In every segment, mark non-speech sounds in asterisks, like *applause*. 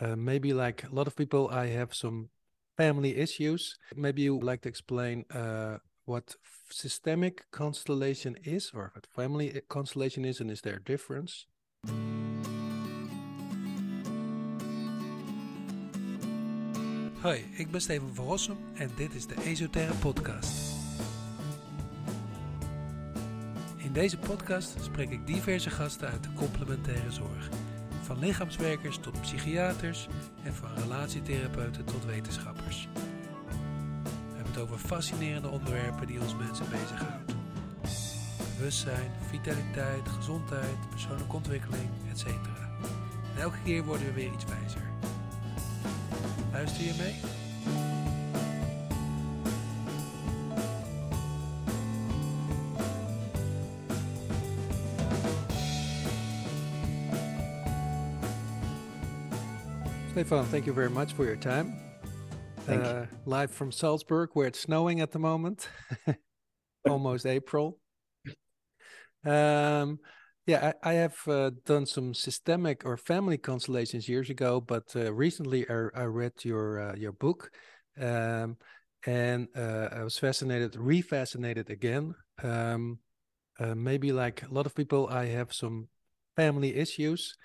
uh, maybe like a lot of people, I have some family issues. Maybe you would like to explain uh, what systemic constellation is, or what family constellation is, and is there a difference? Hoi, ik ben Steven van Rossum en dit is de Esoterre Podcast. In deze podcast spreek ik diverse gasten uit de complementaire zorg van lichaamswerkers tot psychiaters en van relatietherapeuten tot wetenschappers. We hebben het over fascinerende onderwerpen die ons mensen bezighouden. Bewustzijn, vitaliteit, gezondheid, persoonlijke ontwikkeling, etc. En elke keer worden we weer iets wijzer. Luister je mee? Stephan, thank you very much for your time. Thank uh, you. Live from Salzburg, where it's snowing at the moment, *laughs* almost April. Um, yeah, I, I have uh, done some systemic or family constellations years ago, but uh, recently I, I, read your uh, your book, um, and uh, I was fascinated, refascinated again. Um, uh, maybe like a lot of people, I have some family issues.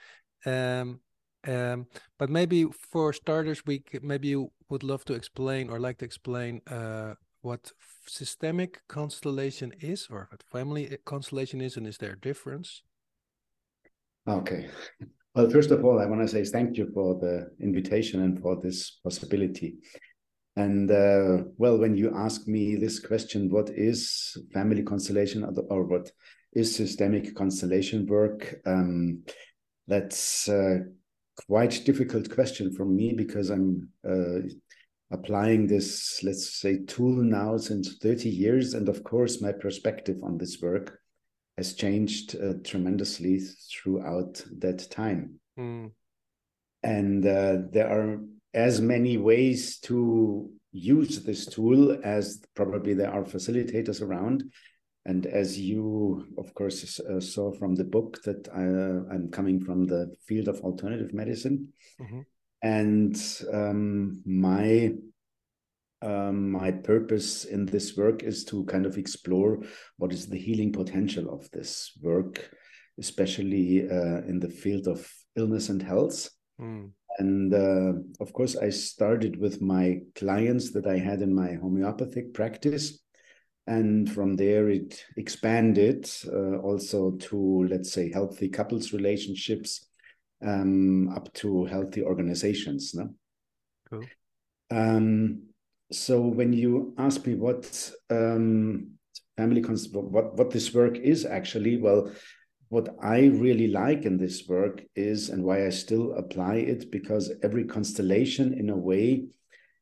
Um, um, but maybe for starters, we could, maybe you would love to explain or like to explain uh, what systemic constellation is, or what family uh, constellation is, and is there a difference? Okay. Well, first of all, I want to say thank you for the invitation and for this possibility. And uh, well, when you ask me this question, what is family constellation or what is systemic constellation work? Um, that's uh, quite difficult question for me because I'm uh, applying this, let's say, tool now since 30 years. And of course, my perspective on this work has changed uh, tremendously throughout that time. Mm. And uh, there are as many ways to use this tool as probably there are facilitators around. And as you, of course, uh, saw from the book, that I, am coming from the field of alternative medicine, mm-hmm. and um, my um, my purpose in this work is to kind of explore what is the healing potential of this work, especially uh, in the field of illness and health. Mm. And uh, of course, I started with my clients that I had in my homeopathic practice and from there it expanded uh, also to let's say healthy couples relationships um, up to healthy organizations no? cool. Um, so when you ask me what um, family cons- what what this work is actually well what i really like in this work is and why i still apply it because every constellation in a way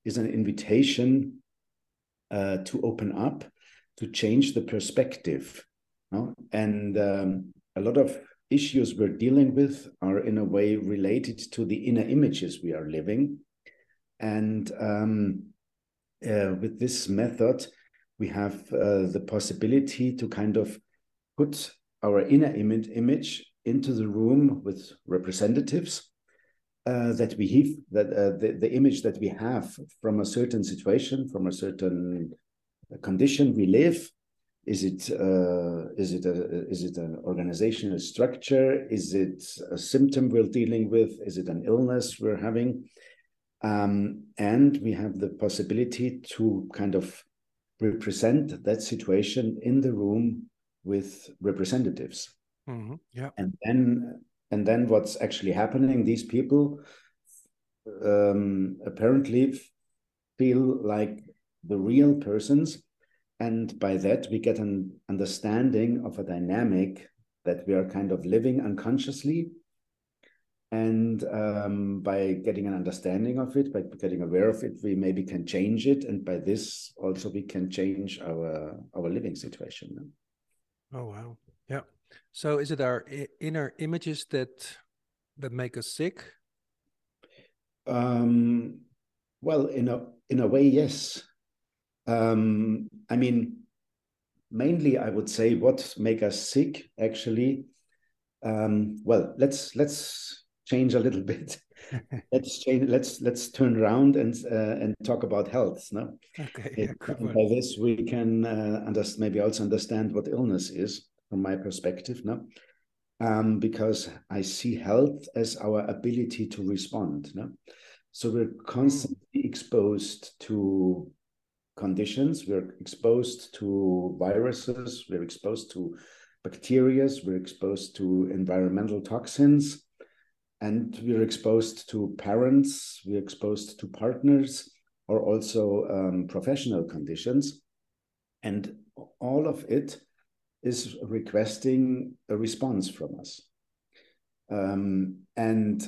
is an invitation uh, to open up to change the perspective. No? And um, a lot of issues we're dealing with are in a way related to the inner images we are living. And um, uh, with this method, we have uh, the possibility to kind of put our inner image, image into the room with representatives uh, that we have, that uh, the, the image that we have from a certain situation, from a certain condition we live is it uh, is it a is it an organizational structure? Is it a symptom we're dealing with? Is it an illness we're having? Um, and we have the possibility to kind of represent that situation in the room with representatives. Mm-hmm. yeah. And then and then what's actually happening these people um, apparently feel like the real persons. And by that, we get an understanding of a dynamic that we are kind of living unconsciously. And um, by getting an understanding of it, by getting aware of it, we maybe can change it. And by this, also, we can change our, our living situation. Oh, wow. Yeah. So is it our inner images that that make us sick? Um, well, in a in a way, yes. Um, I mean, mainly I would say what make us sick actually. Um, well, let's let's change a little *laughs* bit. let's change. Let's let's turn around and uh, and talk about health. No, okay. Yeah, *laughs* by this we can uh, understand, maybe also understand what illness is from my perspective. No, um, because I see health as our ability to respond. No, so we're hmm. constantly mm. exposed to conditions. We're exposed to viruses. We're exposed to bacteria. We're exposed to environmental toxins and we're exposed to parents, we're exposed to partners, or also um, professional conditions. And all of it is requesting a response from us. Um, and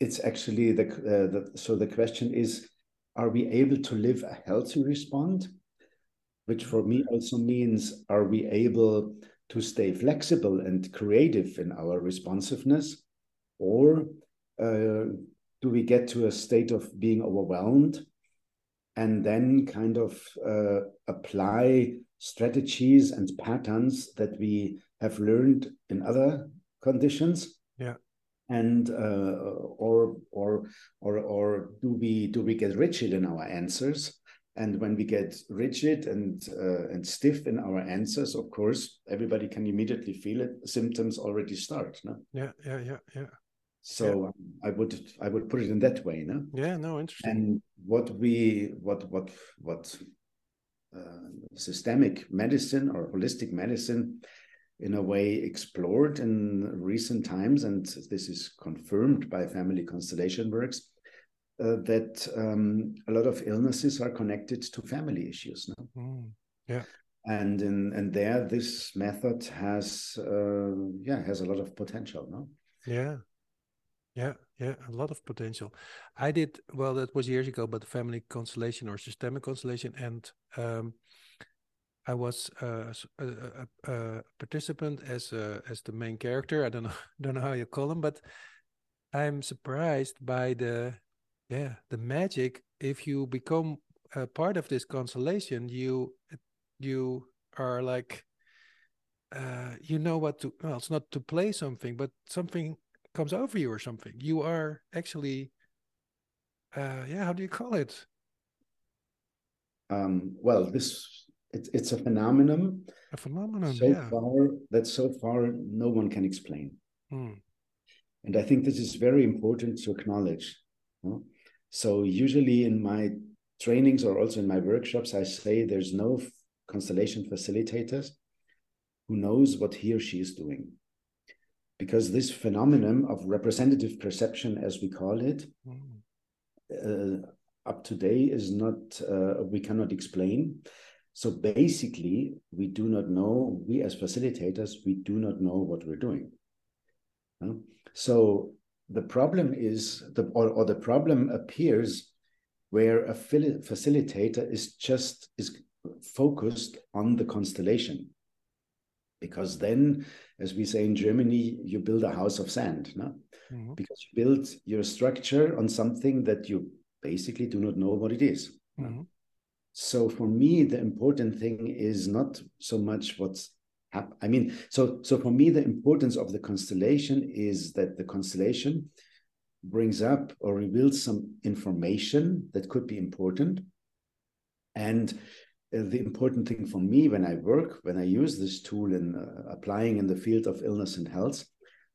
it's actually the, uh, the, so the question is are we able to live a healthy response which for me also means are we able to stay flexible and creative in our responsiveness? Or uh, do we get to a state of being overwhelmed and then kind of uh, apply strategies and patterns that we have learned in other conditions? Yeah and uh, or or or or do we do we get rigid in our answers and when we get rigid and uh, and stiff in our answers of course everybody can immediately feel it symptoms already start no? yeah yeah yeah yeah so yeah. Um, I would I would put it in that way, no? Yeah, no, interesting. And what we what what what uh, systemic medicine or holistic medicine in a way explored in recent times, and this is confirmed by family constellation works, uh, that um, a lot of illnesses are connected to family issues. No? Mm, yeah. And in and there, this method has uh, yeah has a lot of potential. No. Yeah. Yeah, yeah, a lot of potential. I did well. That was years ago, but family constellation or systemic constellation, and um, I was uh, a, a, a, participant as a, as the main character. I don't know, *laughs* don't know how you call him, but I'm surprised by the yeah the magic. If you become a part of this constellation, you you are like uh, you know what to. Well, it's not to play something, but something comes over you or something. You are actually, uh, yeah, how do you call it? Um, well, this it, it's a phenomenon. A phenomenon, so yeah. far that so far no one can explain. Hmm. And I think this is very important to acknowledge. So usually in my trainings or also in my workshops, I say there's no constellation facilitators who knows what he or she is doing because this phenomenon of representative perception, as we call it, mm. uh, up to date is not, uh, we cannot explain. So basically, we do not know, we as facilitators, we do not know what we're doing. So the problem is, the, or, or the problem appears where a facilitator is just is focused on the constellation because then as we say in germany you build a house of sand no? Mm-hmm. because you build your structure on something that you basically do not know what it is mm-hmm. So for me the important thing is not so much what's hap- i mean so so for me the importance of the constellation is that the constellation brings up or reveals some information that could be important and uh, the important thing for me when I work, when I use this tool in uh, applying in the field of illness and health,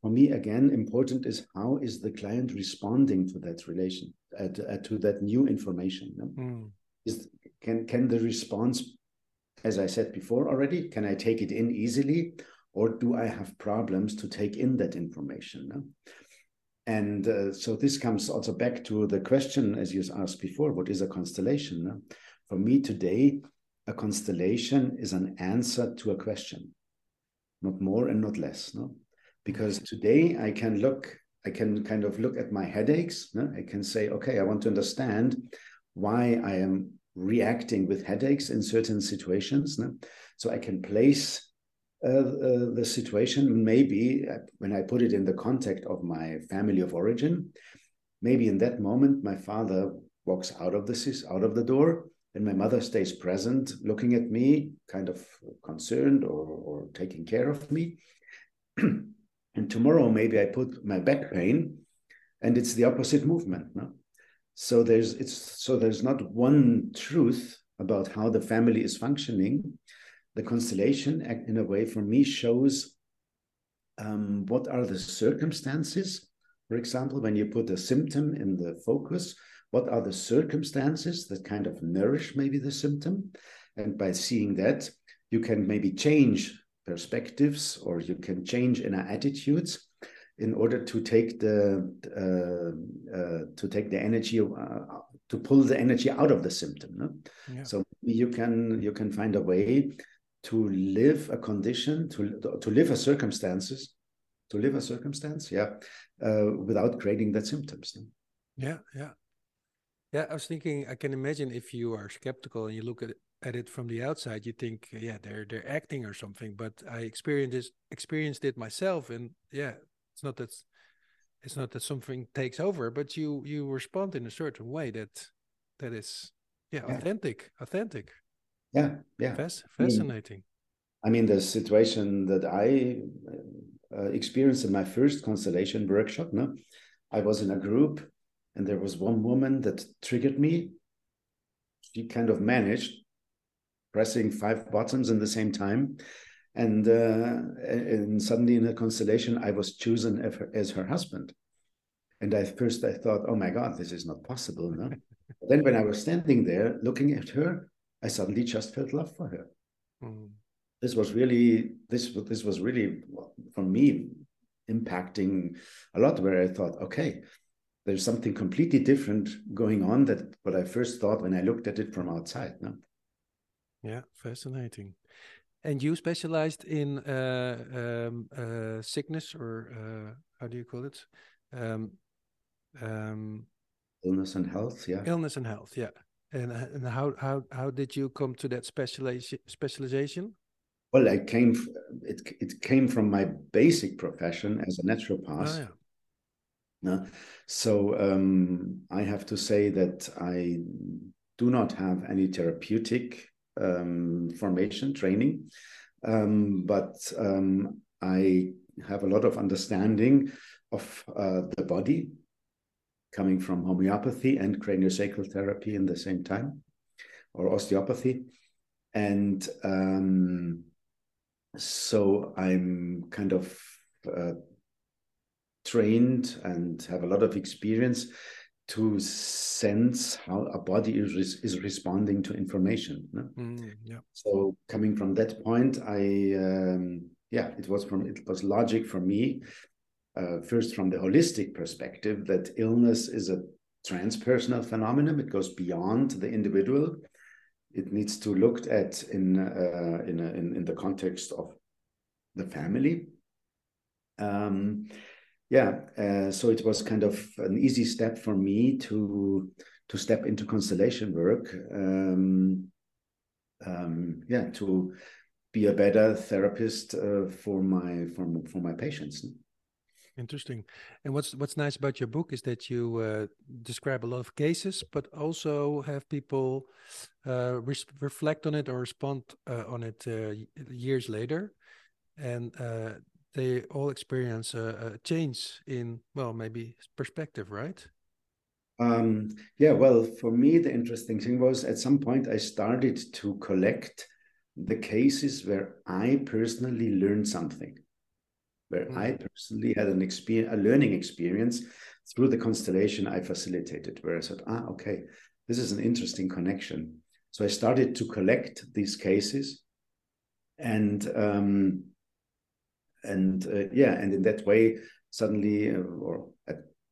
for me again important is how is the client responding to that relation, uh, to, uh, to that new information. No? Mm. Is can can the response, as I said before already, can I take it in easily, or do I have problems to take in that information? No? And uh, so this comes also back to the question, as you asked before, what is a constellation? No? For me today, a constellation is an answer to a question, not more and not less. No, because today I can look, I can kind of look at my headaches. No? I can say, okay, I want to understand why I am reacting with headaches in certain situations. No? So I can place uh, uh, the situation maybe uh, when I put it in the context of my family of origin. Maybe in that moment, my father walks out of the out of the door and my mother stays present, looking at me, kind of concerned or, or taking care of me. *clears throat* and tomorrow, maybe I put my back pain and it's the opposite movement. No? So there's it's so there's not one truth about how the family is functioning. The constellation, in a way, for me, shows um, what are the circumstances. For example, when you put a symptom in the focus, what are the circumstances that kind of nourish maybe the symptom? And by seeing that, you can maybe change perspectives or you can change inner attitudes in order to take the uh, uh, to take the energy uh, to pull the energy out of the symptom no? yeah. so you can you can find a way to live a condition to to live a circumstances to live a circumstance yeah uh, without creating that symptoms no? yeah yeah yeah i was thinking i can imagine if you are skeptical and you look at it at it from the outside, you think, yeah, they're they're acting or something. But I experienced this, experienced it myself, and yeah, it's not that it's not that something takes over, but you you respond in a certain way that that is yeah, yeah. authentic, authentic. Yeah, yeah, Fas- fascinating. I mean, the situation that I uh, experienced in my first constellation workshop, no, I was in a group, and there was one woman that triggered me. She kind of managed pressing five buttons in the same time and uh, and suddenly in a constellation i was chosen as her, as her husband. And at first i thought oh my god this is not possible no then when i was standing there looking at her i suddenly just felt love for her. Mm. this was really this this was really for me impacting a lot where i thought okay there's something completely different going on that what i first thought when i looked at it from outside no yeah fascinating and you specialized in uh, um, uh, sickness, or uh, how do you call it? Um, um, illness and health. Yeah. Illness and health. Yeah. And uh, and how how how did you come to that specialization? Specialization. Well, I came. It it came from my basic profession as a naturopath. Oh, yeah. No? So um, I have to say that I do not have any therapeutic um, formation training, um, but um, I have a lot of understanding of uh, the body, coming from homeopathy and craniosacral therapy in the same time, or osteopathy, and um, so I'm kind of uh, trained and have a lot of experience to sense how a body is, is responding to information. No? Mm, yeah. So coming from that point, I um, yeah, it was from it was logic for me. Uh, first, from the holistic perspective, that illness is a transpersonal phenomenon. It goes beyond the individual. It needs to looked at in uh, in, a, in in the context of the family. Um, yeah, uh, so it was kind of an easy step for me to to step into constellation work. Um, um, yeah, to be a better therapist uh, for my for for my patients. Interesting. And what's what's nice about your book is that you uh, describe a lot of cases, but also have people uh, re reflect on it or respond uh, on it uh, years later. And uh, they all experience a, a change in well maybe perspective right um, yeah well for me the interesting thing was at some point i started to collect the cases where i personally learned something where mm. i personally had an experience a learning experience through the constellation i facilitated where i said ah okay this is an interesting connection so i started to collect these cases and um, and uh, yeah, and in that way, suddenly uh, or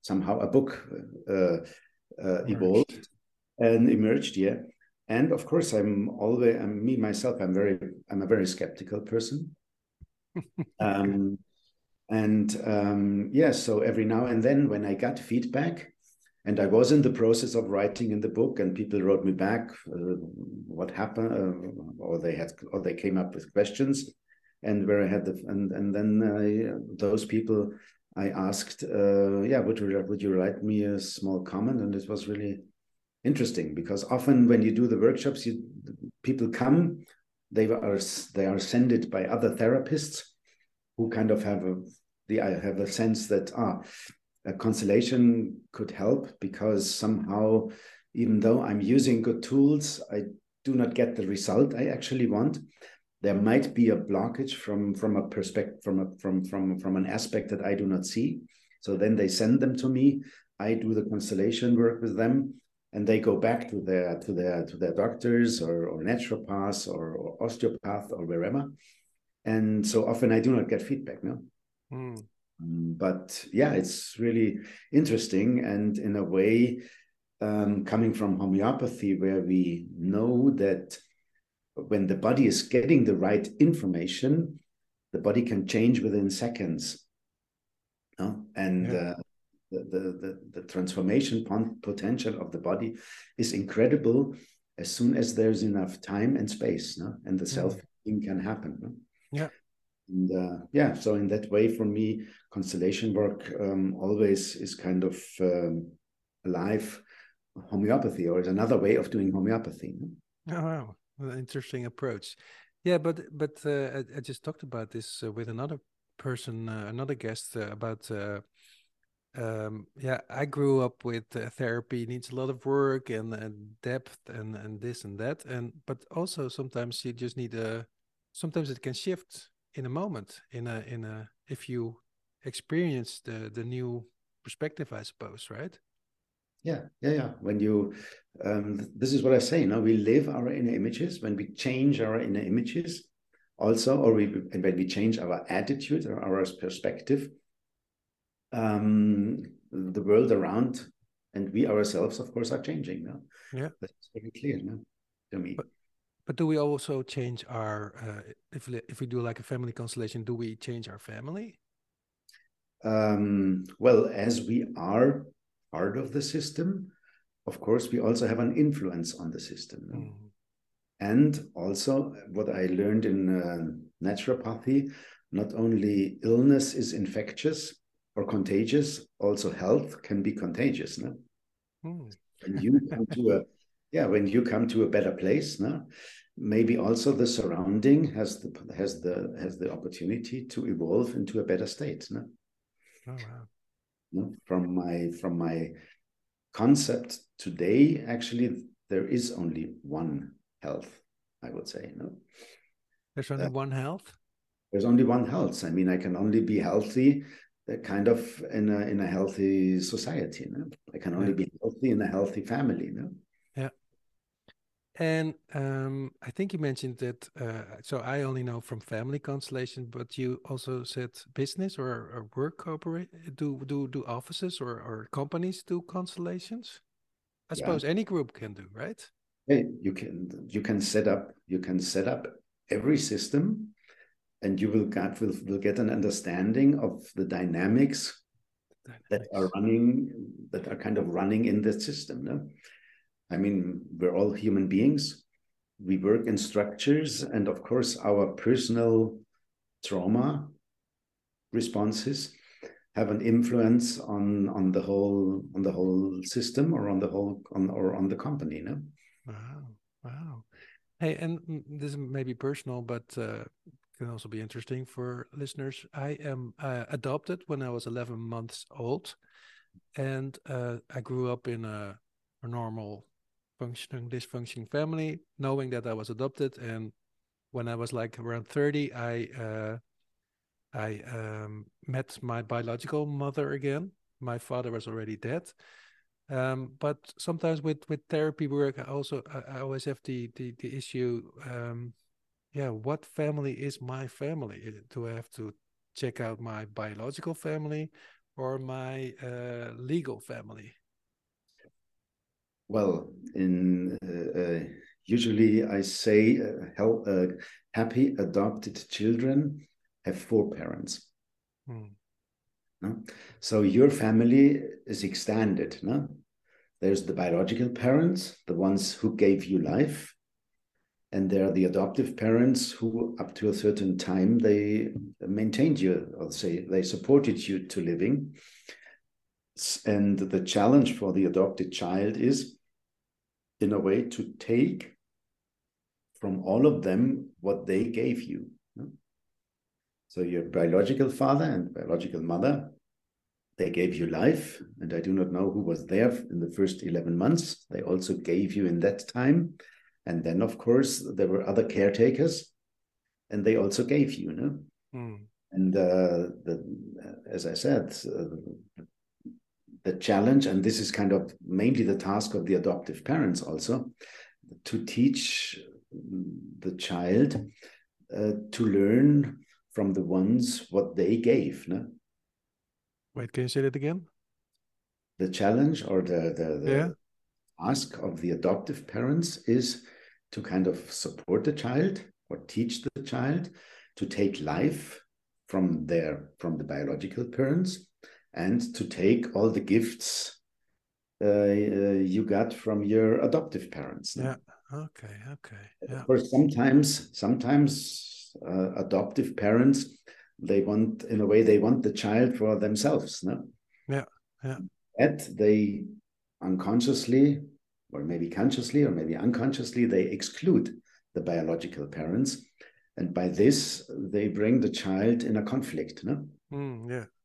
somehow a book uh, evolved and emerged. Yeah, and of course, I'm always I'm, me myself. I'm very I'm a very skeptical person. *laughs* um, and um, yeah, so every now and then, when I got feedback, and I was in the process of writing in the book, and people wrote me back uh, what happened, uh, or they had, or they came up with questions and where I had the and and then uh, those people I asked, uh, yeah, would you would you write me a small comment? And it was really interesting because often when you do the workshops, you people come, they are they are sent by other therapists who kind of have a the I have a sense that ah a constellation could help because somehow, even though I'm using good tools, I do not get the result I actually want. There might be a blockage from from a perspective from a from from from an aspect that I do not see. So then they send them to me. I do the constellation work with them, and they go back to their to their to their doctors or, or naturopaths or, or osteopath or wherever. And so often I do not get feedback. No. Mm. But yeah, it's really interesting, and in a way, um, coming from homeopathy, where we know that when the body is getting the right information, the body can change within seconds. No? And yeah. uh, the, the, the, the, transformation potential of the body is incredible as soon as there's enough time and space, no? and the self healing can happen. No? Yeah. And uh, yeah, so in that way, for me, constellation work um, always is kind of um, alive homeopathy, or is another way of doing homeopathy. No? Oh, wow, well, interesting approach. Yeah, but but uh, I, I, just talked about this uh, with another person, uh, another guest uh, about. Uh, um, yeah, I grew up with therapy needs a lot of work and, and depth and and this and that, and but also sometimes you just need a. Sometimes it can shift in a moment in a in a if you experience the the new perspective i suppose right yeah yeah yeah when you um this is what i say now we live our inner images when we change our inner images also or we and when we change our attitude or our perspective um the world around and we ourselves of course are changing now yeah that's very clear now to me but but do we also change our uh, if if we do like a family constellation? Do we change our family? Um, well, as we are part of the system, of course, we also have an influence on the system. Mm. And also, what I learned in uh, naturopathy, not only illness is infectious or contagious, also health can be contagious. No? Mm. When you come to a *laughs* yeah when you come to a better place no maybe also the surrounding has the has the has the opportunity to evolve into a better state no oh, wow. No? from my from my concept today actually there is only one health i would say no there's only uh, one health there's only one health i mean i can only be healthy uh, kind of in a in a healthy society no? i can only yeah. be healthy in a healthy family no and um, I think you mentioned that. Uh, so I only know from family constellation, but you also said business or, or work cooperate. Do do do offices or, or companies do constellations? I suppose yeah. any group can do, right? Hey, you can you can set up you can set up every system, and you will get will, will get an understanding of the dynamics, dynamics, that are running that are kind of running in the system. No? I mean, we're all human beings. We work in structures, and of course, our personal trauma responses have an influence on on the whole on the whole system or on the whole on or on the company. No. Wow! Wow! Hey, and this may be personal, but uh, can also be interesting for listeners. I am uh, adopted when I was 11 months old, and uh, I grew up in a, a normal functioning dysfunctioning family, knowing that I was adopted. And when I was like around 30, I uh, I um, met my biological mother again. My father was already dead. Um, but sometimes with with therapy work, I also I, I always have the the, the issue. Um, yeah, what family is my family? Do I have to check out my biological family or my uh, legal family? Well, in uh, uh, usually I say uh, help, uh, happy adopted children have four parents. Hmm. No? So your family is extended. No? There's the biological parents, the ones who gave you life, and there are the adoptive parents who, up to a certain time, they maintained you, or say they supported you to living. And the challenge for the adopted child is in a way to take from all of them what they gave you. So your biological father and biological mother, they gave you life, and I do not know who was there in the first 11 months. They also gave you in that time. And then, of course, there were other caretakers, and they also gave you, you know? Mm. And uh, the, as I said, uh, the challenge, and this is kind of mainly the task of the adoptive parents also, to teach the child uh, to learn from the ones what they gave. No? Wait, can you say that again? The challenge or the, the, the yeah. ask of the adoptive parents is to kind of support the child or teach the child to take life from their from the biological parents and to take all the gifts uh, uh, you got from your adoptive parents. Yeah. Okay. Okay. Yeah. Of course, sometimes sometimes uh, adoptive parents they want in a way they want the child for themselves no yeah yeah That they unconsciously or maybe consciously or maybe unconsciously they exclude the biological parents and by this they bring the child in a conflict no mm, yeah yeah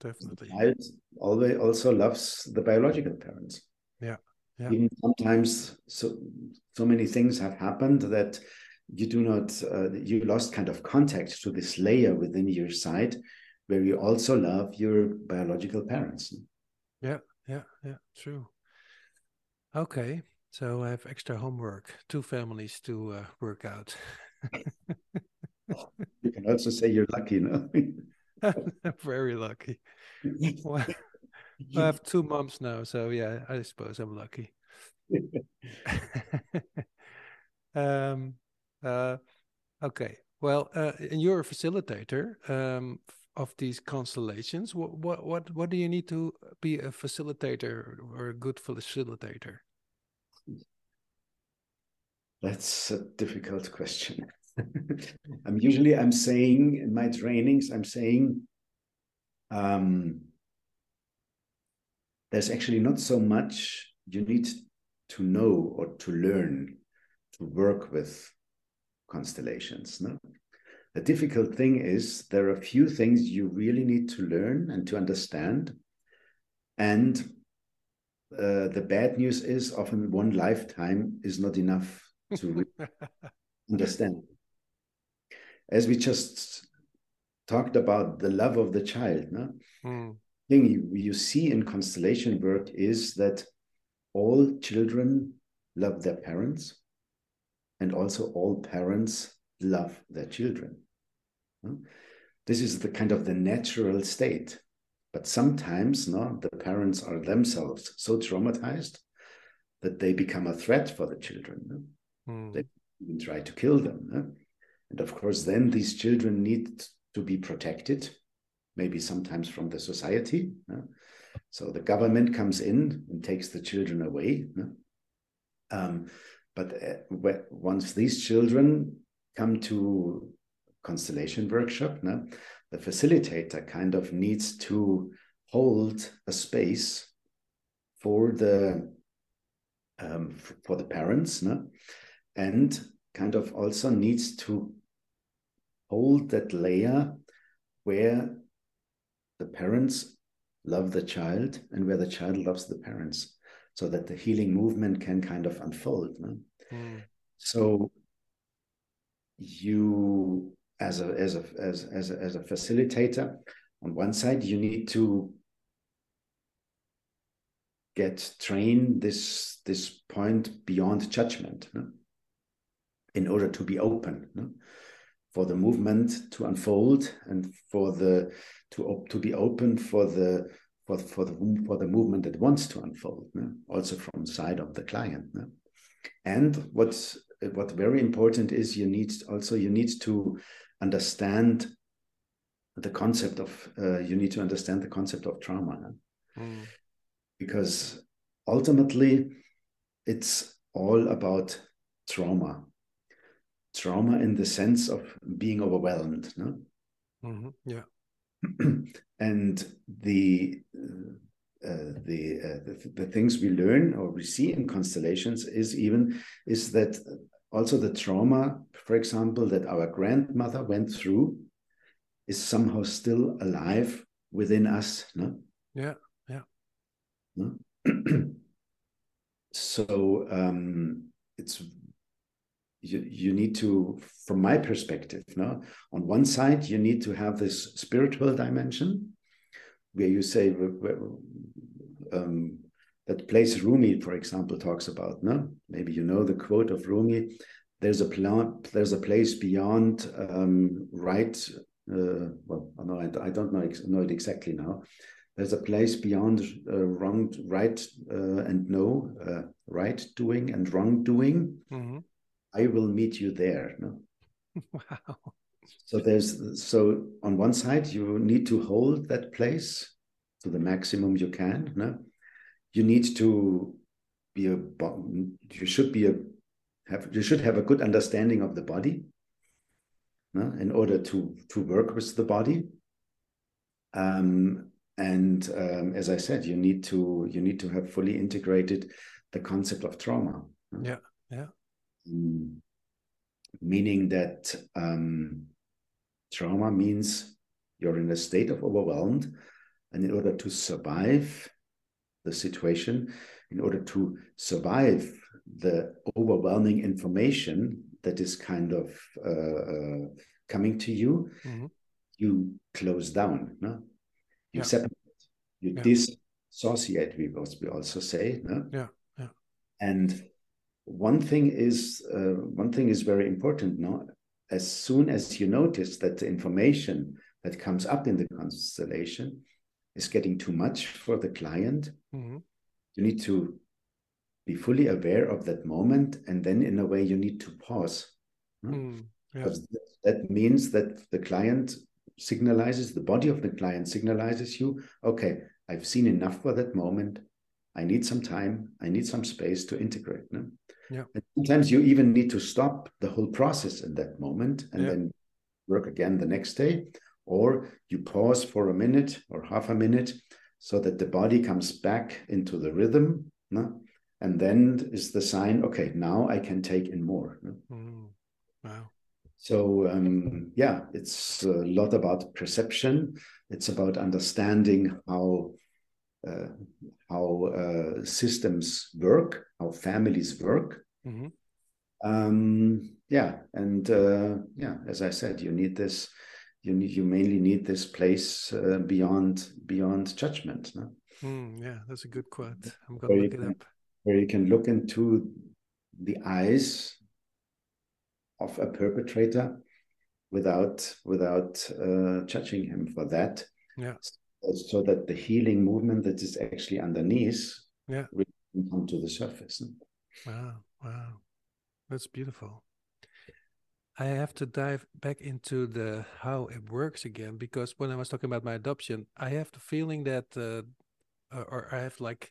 definitely. The child always also loves the biological parents. Yeah yeah. Even sometimes so so many things have happened that you do not uh, you lost kind of contact to this layer within your side where you also love your biological parents. Yeah yeah yeah true. Okay so i have extra homework two families to uh, work out. *laughs* You can also say you're lucky no *laughs* *laughs* very lucky *laughs* well, i have two moms now so yeah i suppose i'm lucky *laughs* um uh, okay. Well, uh, and you're a facilitator um, of these constellations. What, what what what do you need to be a facilitator or a good facilitator? That's a difficult question. I'm usually I'm saying in my trainings I'm saying um, there's actually not so much you need to know or to learn to work with constellations. No? The difficult thing is there are a few things you really need to learn and to understand. And uh, the bad news is often one lifetime is not enough to *laughs* understand. As we just talked about the love of the child, no? Mm. thing you, you see in constellation work is that all children love their parents and also all parents love their children. This is the kind of the natural state. But sometimes no, the parents are themselves so traumatized that they become a threat for the children. No? Mm. They even try to kill them. And of course, then these children need to be protected, maybe sometimes from the society. So the government comes in and takes the children away. Um, but uh, once these children come to constellation workshop, the facilitator kind of needs to hold a space for the um, for the parents, and kind of also needs to hold that layer where the parents love the child and where the child loves the parents so that the healing movement can kind of unfold no? Mm. So you as a as a as as a, as a facilitator on one side you need to get train this this point beyond judgment no? in order to be open no? For the movement to unfold and for the to to be open for the for, for the for the movement that wants to unfold no? also from the side of the client no? and what's what very important is you need also you need to understand the concept of uh, you need to understand the concept of trauma mm. because ultimately it's all about trauma trauma in the sense of being overwhelmed no mm-hmm. yeah *clears throat* and the uh, the, uh, the, the things we learn or we see in constellations is even is that also the trauma, for example, that our grandmother went through, is somehow still alive within us. No? Yeah, yeah. *clears throat* so um, it's you, you need to from my perspective no on one side you need to have this spiritual dimension where you say um, that place Rumi, for example, talks about. No, maybe you know the quote of Rumi. There's a plant. There's a place beyond um, right. Uh, well, no, I, I don't know, know it exactly now. There's a place beyond uh, wrong, right, uh, and no, uh, right doing and wrong doing. Mm-hmm. I will meet you there. No. *laughs* wow. So there's so on one side you need to hold that place to the maximum you can. No? You need to be a you should be a have you should have a good understanding of the body no? in order to to work with the body. Um, and um, as I said, you need to you need to have fully integrated the concept of trauma. No? Yeah, yeah. Mm, meaning that um, trauma means you're in a state of overwhelmed and in order to survive the situation, in order to survive the overwhelming information that is kind of uh, uh, coming to you, mm-hmm. you close down, no? You yeah. separate, you yeah. dissociate, we also say, no? Yeah, yeah. And one thing is uh, one thing is very important, now As soon as you notice that the information that comes up in the constellation is getting too much for the client, mm-hmm. you need to be fully aware of that moment. And then, in a way, you need to pause. Mm, yeah. Because that means that the client signalizes, the body of the client signalizes you, okay, I've seen enough for that moment. I need some time. I need some space to integrate. No? Yeah. And sometimes you even need to stop the whole process in that moment and yeah. then work again the next day or you pause for a minute or half a minute so that the body comes back into the rhythm no? and then is the sign okay now i can take in more no? mm. wow so um, yeah it's a lot about perception it's about understanding how uh, how uh, systems work how families work mm-hmm. um, yeah and uh, yeah as i said you need this you need you mainly need this place uh, beyond beyond judgment. No? Mm, yeah, that's a good quote. I'm gonna look it can, up. Where you can look into the eyes of a perpetrator without without uh, judging him for that. Yeah. So that the healing movement that is actually underneath yeah. Can come to the surface. Wow, wow, that's beautiful. I have to dive back into the how it works again because when I was talking about my adoption, I have the feeling that, uh, or I have like,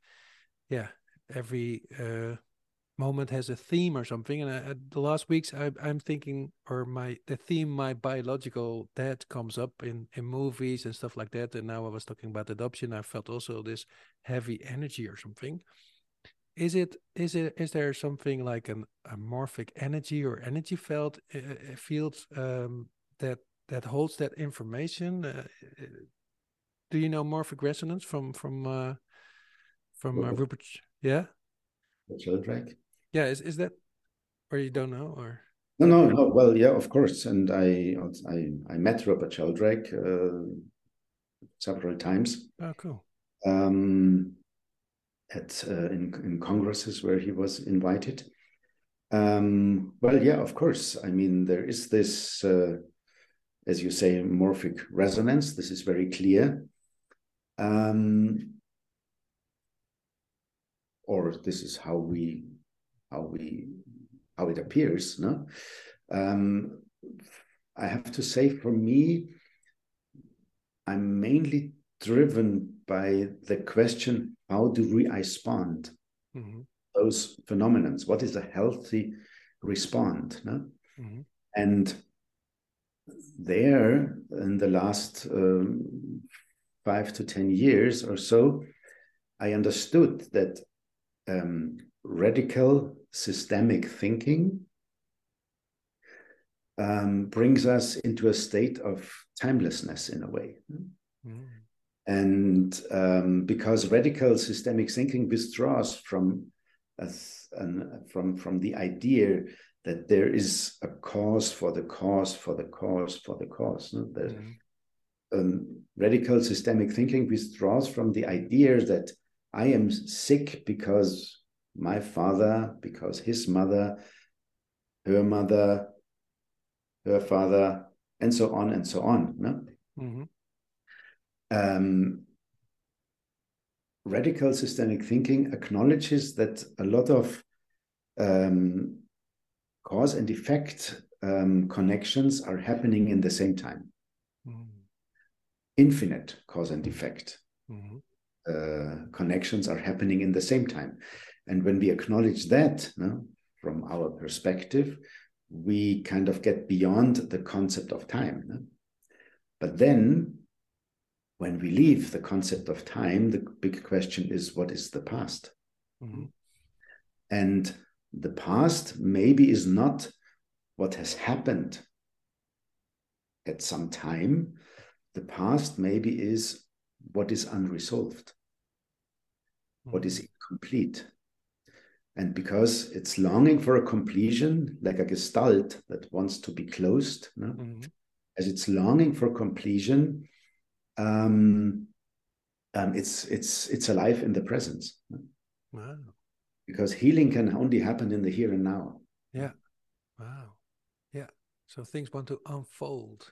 yeah, every uh, moment has a theme or something. And I, the last weeks, I, I'm thinking, or my the theme, my biological dad comes up in in movies and stuff like that. And now I was talking about adoption. I felt also this heavy energy or something is it is it is there something like an a morphic energy or energy field uh, field um, that that holds that information? Uh, do you know morphic resonance from from uh, from uh, Rupert yeah? Sheldrake. Yeah is is that or you don't know or? No no no. Well yeah of course. And I I I met Rupert Sheldrake uh, several times. Oh cool. Um at uh, in, in congresses where he was invited. Um, well, yeah, of course. I mean, there is this, uh, as you say, morphic resonance. This is very clear. Um, or this is how we how we how it appears no um, i have to say for me i'm mainly driven by the question how do we respond mm-hmm. those phenomena what is a healthy response no? mm-hmm. and there in the last um, five to ten years or so i understood that um, radical systemic thinking um, brings us into a state of timelessness in a way mm-hmm. And um, because radical systemic thinking withdraws from us, from from the idea that there is a cause for the cause for the cause for the cause. No? That, mm-hmm. um, radical systemic thinking withdraws from the idea that I am sick because my father, because his mother, her mother, her father, and so on and so on. No? Mm-hmm. Um, radical systemic thinking acknowledges that a lot of um, cause and effect um, connections are happening in the same time. Mm-hmm. Infinite cause and effect mm-hmm. uh, connections are happening in the same time. And when we acknowledge that no, from our perspective, we kind of get beyond the concept of time. No? But then, when we leave the concept of time, the big question is what is the past? Mm-hmm. And the past maybe is not what has happened at some time. The past maybe is what is unresolved, mm-hmm. what is incomplete. And because it's longing for a completion, like a gestalt that wants to be closed, no? mm-hmm. as it's longing for completion, um, um, it's it's it's alive in the presence. Wow because healing can only happen in the here and now. Yeah. Wow. Yeah. So things want to unfold.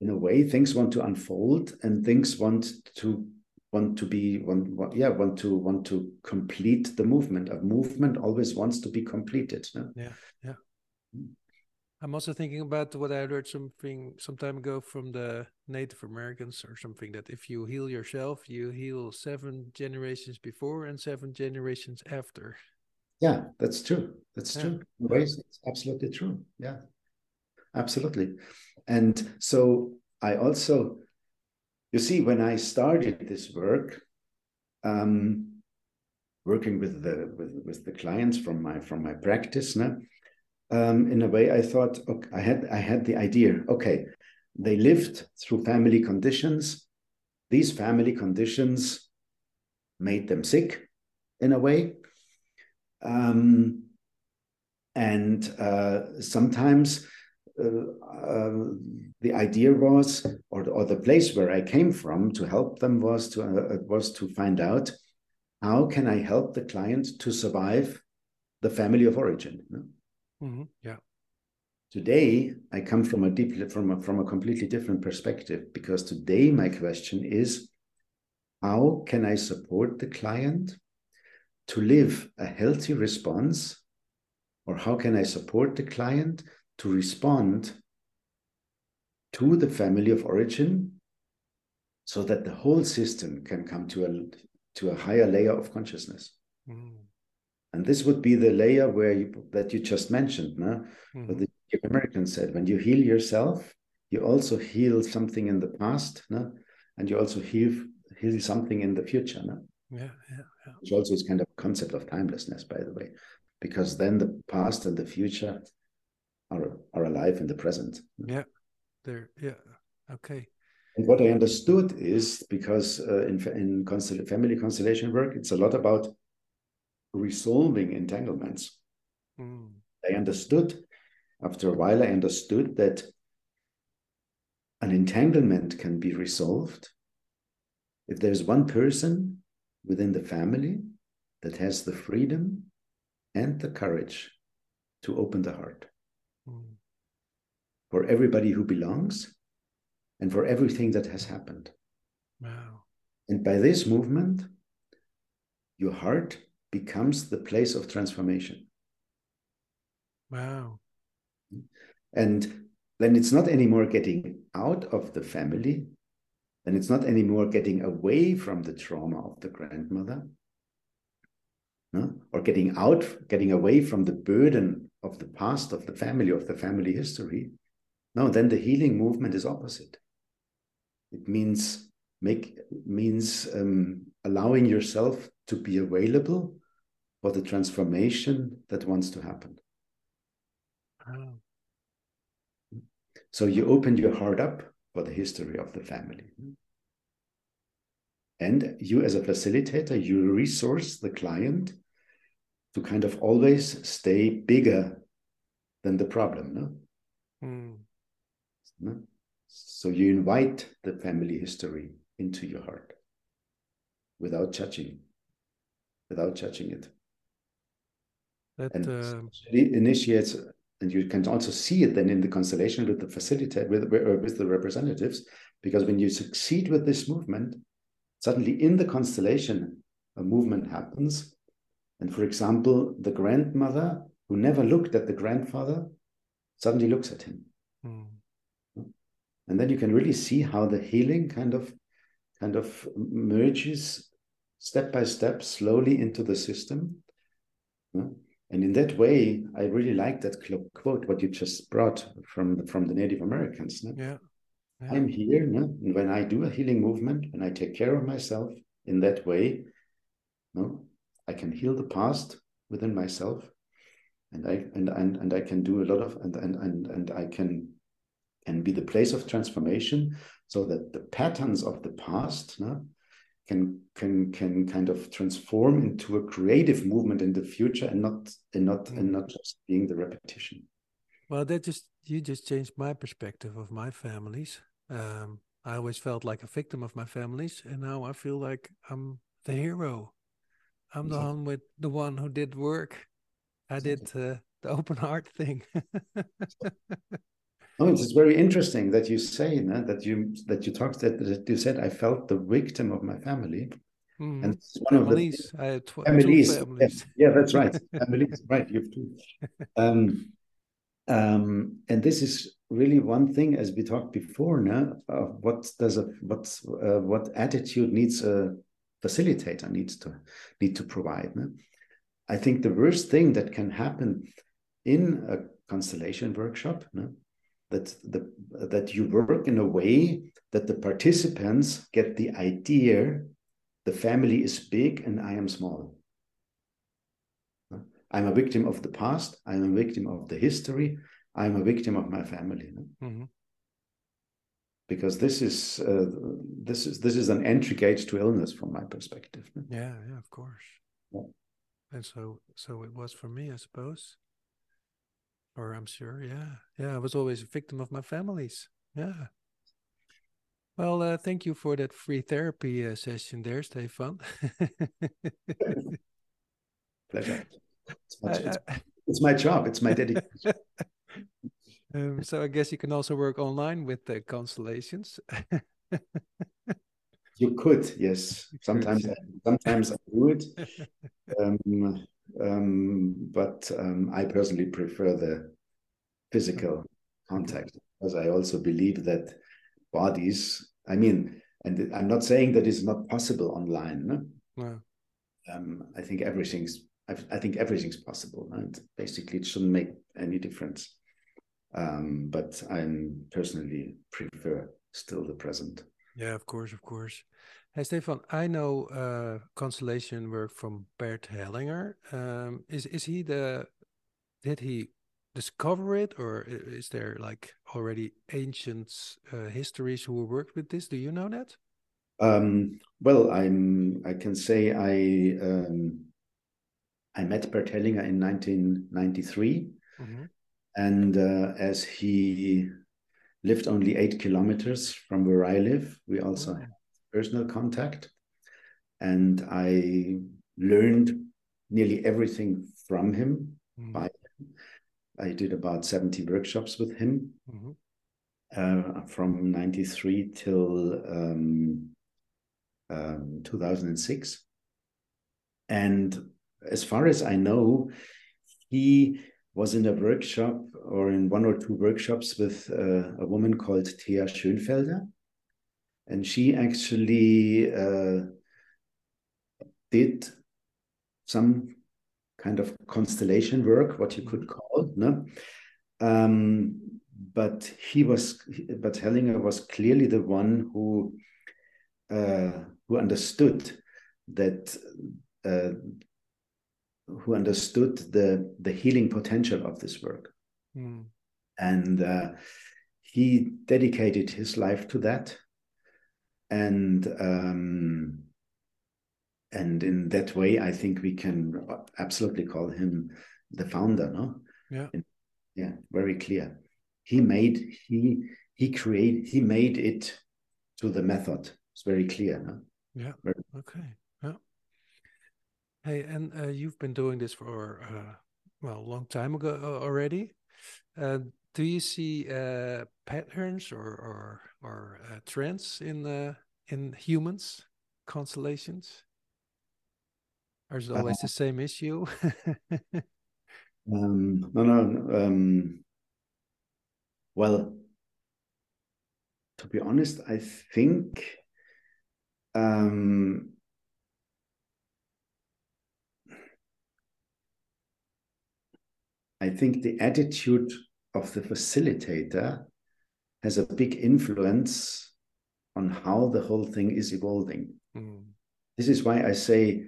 In a way, things want to unfold and things want to want to be want, yeah want to want to complete the movement a movement always wants to be completed no? yeah yeah mm. I'm also thinking about what i heard something some time ago from the native americans or something that if you heal yourself you heal seven generations before and seven generations after yeah, that's true. That's yeah. true. Ways, it's absolutely true. Yeah, absolutely. And so I also, you see, when I started this work, um, working with the with, with the clients from my from my practice, now, um, in a way, I thought, okay, I had I had the idea. Okay, they lived through family conditions. These family conditions made them sick, in a way um, and uh, sometimes uh, uh, the idea was, or, or the place where I came from to help them was to uh, was to find out how can I help the client to survive the family of origin. Mm-hmm. Yeah. Today, I come from a deep from a, from a completely different perspective because today my question is, how can I support the client to live a healthy response or how can I support the client to respond to the family of origin so that the whole system can come to a to a higher layer of consciousness. Mm. And this would be the layer where you that you just mentioned, no? Mm. What the American said, when you heal yourself, you also heal something in the past, no? and you also heal heal something in the future. No? Yeah, yeah, yeah. Which also is kind of a concept of timelessness, by the way, because then the past and the future are are alive in the present. Yeah, there. Yeah. Okay. And what I understood is because uh, in in family constellation work, it's a lot about resolving entanglements. Mm. I understood after a while. I understood that an entanglement can be resolved if there's one person within the family that has the freedom and the courage to open the heart mm. for everybody who belongs and for everything that has happened. Wow. And by this movement, your heart becomes the place of transformation. Wow. And then it's not anymore getting out of the family, then it's not anymore getting away from the trauma of the grandmother no? or getting out, getting away from the burden of the past, of the family, of the family history. No, then the healing movement is opposite. It means make means um, allowing yourself to be available for the transformation that wants to happen. So you open your heart up for the history of the family. and you as a facilitator you resource the client to kind of always stay bigger than the problem no? Mm. no? so you invite the family history into your heart without judging without judging it. That and uh... it initiates and you can also see it then in the constellation with the facilitator with, with the representatives because when you succeed with this movement suddenly in the constellation a movement happens. And for example the grandmother who never looked at the grandfather suddenly looks at him. Mm. and then you can really see how the healing kind of kind of merges step by step slowly into the system and in that way i really like that quote what you just brought from the, from the native americans yeah yeah. I'm here, no? and when I do a healing movement, when I take care of myself in that way, no, I can heal the past within myself, and I and and, and I can do a lot of and and and and I can can be the place of transformation, so that the patterns of the past, no, can can can kind of transform into a creative movement in the future, and not and not mm. and not just being the repetition. Well, that just you just changed my perspective of my families. Um, I always felt like a victim of my families, and now I feel like I'm the hero. I'm the one with the one who did work. I did uh, the open heart thing. *laughs* oh, it's very interesting that you say no, that you that you talked that, that you said I felt the victim of my family. Mm. And it's one families. of the tw- families. families. Yeah, yeah, that's right. families, *laughs* right? You've two. *laughs* Um, um, and this is really one thing, as we talked before, now, uh, what does a what uh, what attitude needs a facilitator needs to need to provide. No? I think the worst thing that can happen in a constellation workshop, no? That the that you work in a way that the participants get the idea the family is big and I am small. I'm a victim of the past. I'm a victim of the history. I'm a victim of my family. Mm-hmm. Because this is uh, this is this is an entry gate to illness from my perspective. Yeah, yeah, of course. Yeah. And so, so it was for me, I suppose. Or I'm sure, yeah, yeah. I was always a victim of my families. Yeah. Well, uh, thank you for that free therapy uh, session there, Stephan. *laughs* Pleasure. It's my, it's, it's my job. It's my dedication. *laughs* um, so I guess you can also work online with the constellations. you could, yes. *laughs* Sometimes, sometimes I do it, um, um, but um, I personally prefer the physical contact because I also believe that bodies. I mean, and I'm not saying that it's not possible online. No? Wow. Um, I think everything's I, think everything's possible, and basically it shouldn't make any difference. Um, but I personally prefer still the present. Yeah, of course, of course. Hey, Stephan, I know uh, constellation work from Bert Hellinger. Um, is is he the? Did he discover it, or is there like already ancient uh, histories who worked with this? Do you know that? Um, well, I'm. I can say I. Um, I met Bert Hellinger in 1993. Mm-hmm. And uh, as he lived only eight kilometers from where I live, we also oh. Personal contact. And I learned nearly everything from him. Mm-hmm. By I did about 70 workshops with him mm-hmm. uh, from 93 till um, um, 2006. And as far as I know, he was in a workshop or in one or two workshops with uh, a woman called Thea Schönfelder. And she actually uh, did some kind of constellation work, what you could call. No? Um, but he was, but Hellinger was clearly the one who uh, who understood that uh, who understood the the healing potential of this work, mm. and uh, he dedicated his life to that. And um, and in that way, I think we can absolutely call him the founder. No, yeah, and, yeah, very clear. He made he he create he made it to the method. It's very clear. No? Yeah. Very okay. Yeah. Hey, and uh, you've been doing this for uh, well a long time ago uh, already. Uh, do you see uh, patterns or or, or uh, trends in uh, in humans constellations? Or is it always the same issue? um, no, no. Um, well, to be honest, I think um, I think the attitude of the facilitator has a big influence on how the whole thing is evolving. Mm. This is why I say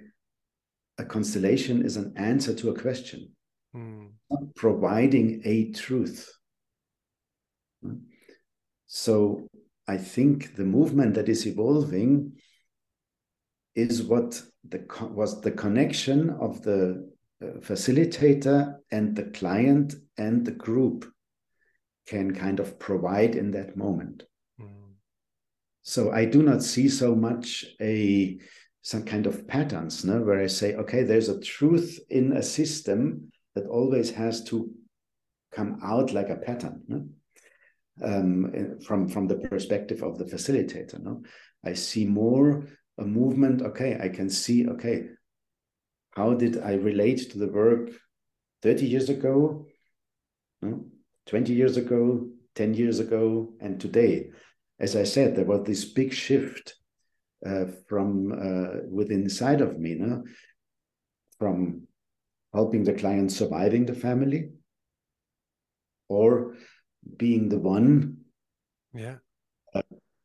a constellation is an answer to a question, mm. providing a truth. So I think the movement that is evolving is what the was the connection of the facilitator and the client and the group can kind of provide in that moment. Mm. So I do not see so much a some kind of patterns, no, where I say, okay, there's a truth in a system that always has to come out like a pattern. No? Um, from from the perspective of the facilitator, no, I see more a movement. Okay, I can see. Okay, how did I relate to the work 30 years ago, 20 years ago, 10 years ago, and today? As I said, there was this big shift uh, from uh, within inside of me, no? from helping the client surviving the family or being the one yeah uh,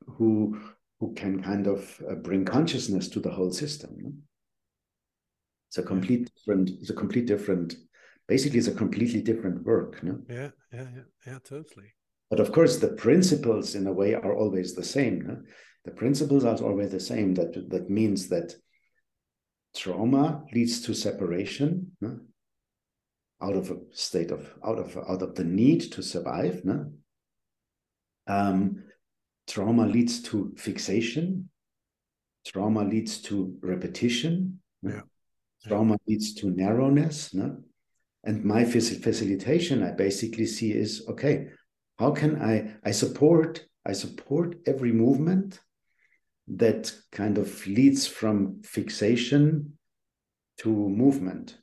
who who can kind of uh, bring consciousness to the whole system no? It's a complete different it's a complete different basically it's a completely different work no yeah yeah yeah yeah totally but of course the principles in a way are always the same no? the principles are always the same that that means that trauma leads to separation no? out of a state of out of out of the need to survive no? um, trauma leads to fixation trauma leads to repetition yeah. Trauma leads to narrowness no? and my facilitation i basically see is okay how can i i support i support every movement that kind of leads from fixation to movement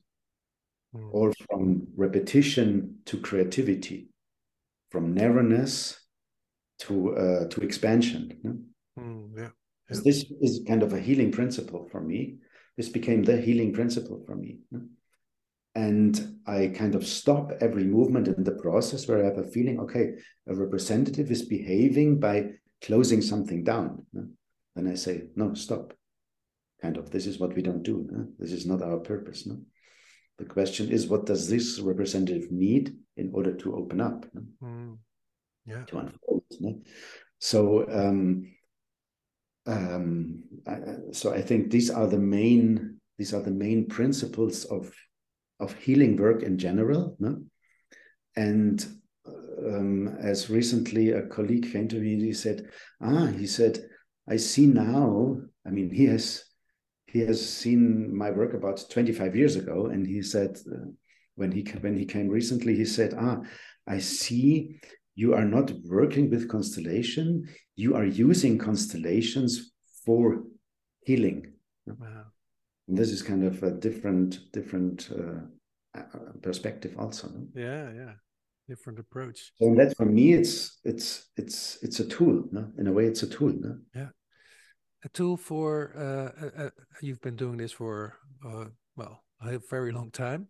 mm. or from repetition to creativity from narrowness to uh, to expansion no? mm, yeah. yeah. this is kind of a healing principle for me this became the healing principle for me and i kind of stop every movement in the process where i have a feeling okay a representative is behaving by closing something down then i say no stop kind of this is what we don't do this is not our purpose the question is, what does this representative need in order to open up? Mm. Yeah. To unfold. So, um, um, so I think these are the main these are the main principles of of healing work in general. No? And um, as recently a colleague came to me and he said, "Ah, he said, I see now. I mean, he has he has seen my work about 25 years ago and he said uh, when he when he came recently he said ah i see you are not working with constellation. You are using constellations for healing. Wow. and this is kind of a different different uh, uh perspective also no? yeah yeah. Different approach. So that for me it's it's it's it's a tool no? in a way it's a tool no? yeah. A tool for uh, uh, uh, you've been doing this for uh, well a very long time.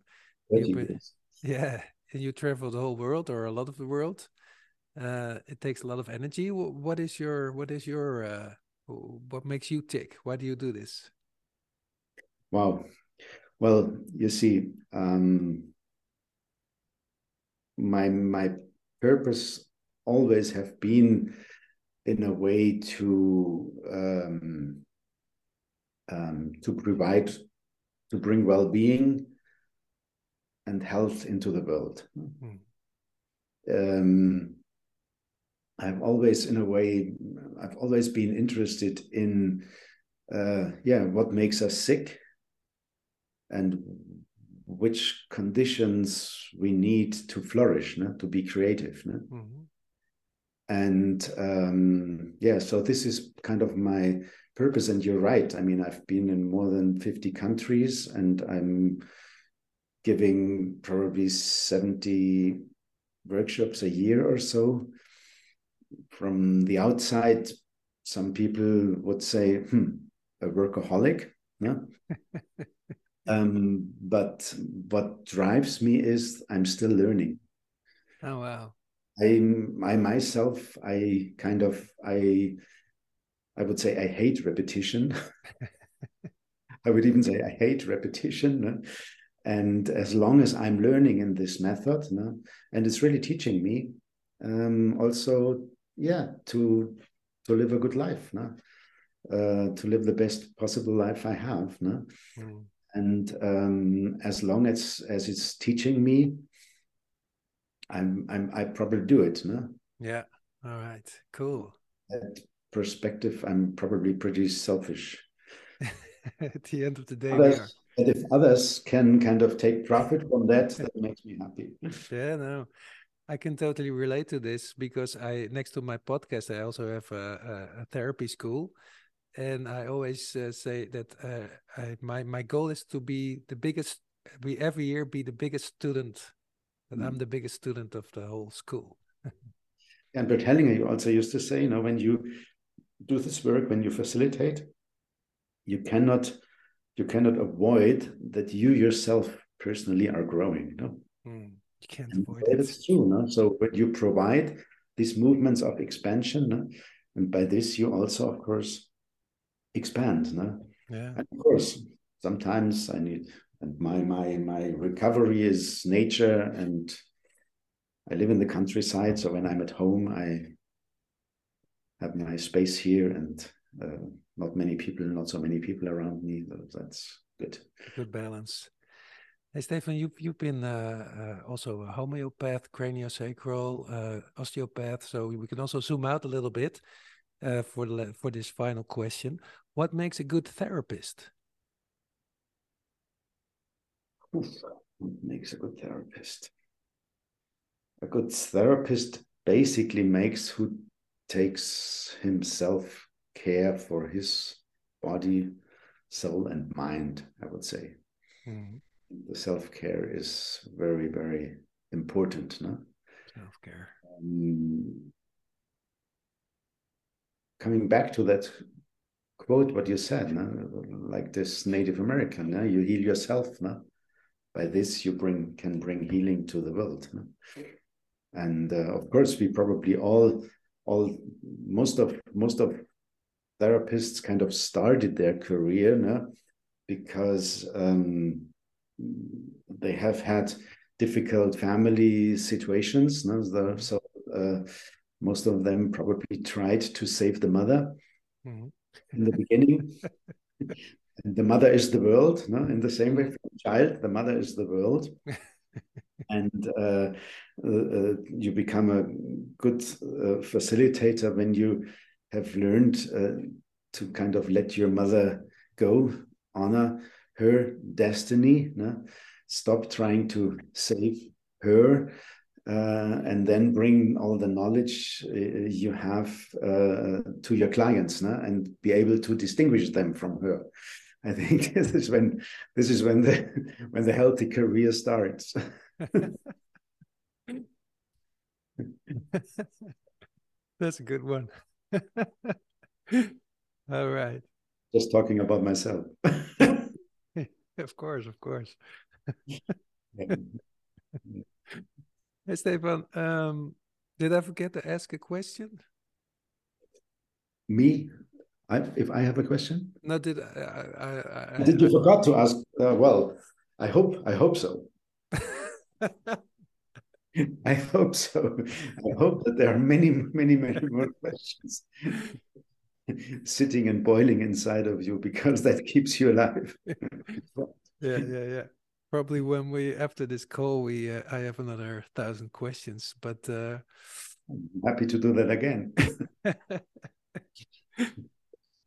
Been, yeah. And you travel the whole world or a lot of the world uh, it takes a lot of energy what is your what is your uh, what makes you tick why do you do this wow well you see um, my my purpose always have been in a way to um, um, to provide, to bring well-being and health into the world. Mm. Um, I've always, in a way, I've always been interested in, uh, yeah, what makes us sick, and which conditions we need to flourish, no? to be creative. No? Mm-hmm. And um, yeah, so this is kind of my purpose. And you're right. I mean, I've been in more than 50 countries and I'm giving probably 70 workshops a year or so. From the outside, some people would say, hmm, a workaholic. Yeah. *laughs* um, but what drives me is I'm still learning. Oh wow! I I myself I kind of I I would say I hate repetition. *laughs* I would even say I hate repetition. No? And as long as I'm learning in this method, no? and it's really teaching me um, also, yeah, to to live a good life, no? Uh, to live the best possible life I have. No? Mm and um, as long as as it's teaching me i'm i'm i probably do it no yeah all right cool that perspective i'm probably pretty selfish *laughs* at the end of the day others, if others can kind of take profit from that *laughs* that makes me happy yeah no I can totally relate to this because I, next to my podcast, I also have a, a, a therapy school, and I always uh, say that uh, I, my my goal is to be the biggest. We every year be the biggest student, and mm. I'm the biggest student of the whole school. and Bert Hellinger, you also used to say, you know, when you do this work, when you facilitate, you cannot you cannot avoid that you yourself personally are growing. No, mm, you can't avoid it. That's true. No, so when you provide these movements of expansion, no? and by this you also, of course expand. No? Yeah. And of course, sometimes I need and my my my recovery is nature and I live in the countryside, so when I'm at home, I have my space here and uh, not many people, not so many people around me. So That's good. Good balance. Hey Stephan, you've you've been uh, uh, also a homeopath, craniosacral, uh, osteopath. So we can also zoom out a little bit uh, for the, for this final question. What makes a good therapist? What makes a good therapist? A good therapist basically makes who takes himself care for his body, soul, and mind, I would say. Mm-hmm. The self care is very, very important. No? Self care. Um, coming back to that quote what you said no? like this native american no? you heal yourself no? by this you bring can bring healing to the world no? and uh, of course we probably all all most of most of therapists kind of started their career no? because um, they have had difficult family situations no? so uh, most of them probably tried to save the mother mm-hmm. in the beginning. *laughs* the mother is the world, no? in the same way, for the child, the mother is the world. *laughs* and uh, uh, uh, you become a good uh, facilitator when you have learned uh, to kind of let your mother go, honor her destiny, no? stop trying to save her uh, and then bring all the knowledge uh, you have uh, to your clients no? and be able to distinguish them from her. I think *laughs* this is when this is when the *laughs* when the healthy career starts. *laughs* That's a good one. All right. Just talking about myself *laughs* of course of course *laughs* Hey, Stephan, um, did I forget to ask a question? Me? I, if I have a question? No, did I? I, I did you forgot to ask? Uh, well, I hope. I hope so. *laughs* I hope so. I hope that there are many, many, many more questions. *laughs* sitting and boiling inside of you because that *laughs* keeps you alive. yeah, yeah, yeah. Probably when we after this call, we uh, I have another thousand questions, but uh, happy to do that again. *laughs*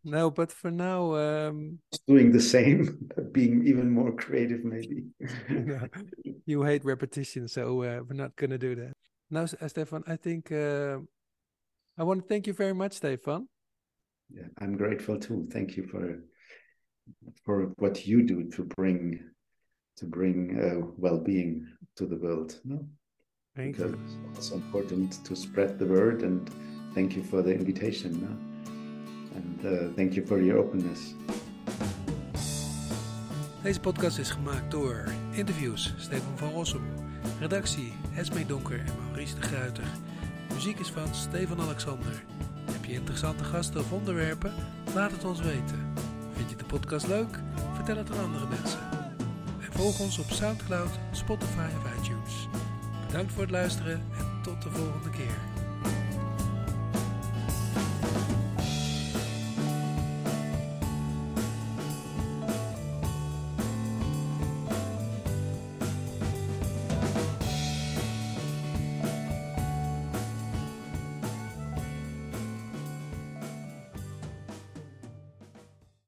no, but for now, um, doing the same, but being even more creative, maybe. you hate repetition, so uh, we're not gonna do that. Now, Stephan, I think uh, I want to thank you very much, Stephan. Yeah, I'm grateful too. Thank you for for what you do to bring to bring uh, well-being to the world. No? Thank because you. It's also important to spread the word, and thank you for the invitation. No? And uh, thank you for your openness. Deze podcast is gemaakt door interviews Stefan van Rossum, redactie Esme Donker en Maurice de Gruiter. Muziek is van Stefan Alexander. Je interessante gasten of onderwerpen? Laat het ons weten. Vind je de podcast leuk? Vertel het aan andere mensen. En volg ons op Soundcloud, Spotify of iTunes. Bedankt voor het luisteren en tot de volgende keer.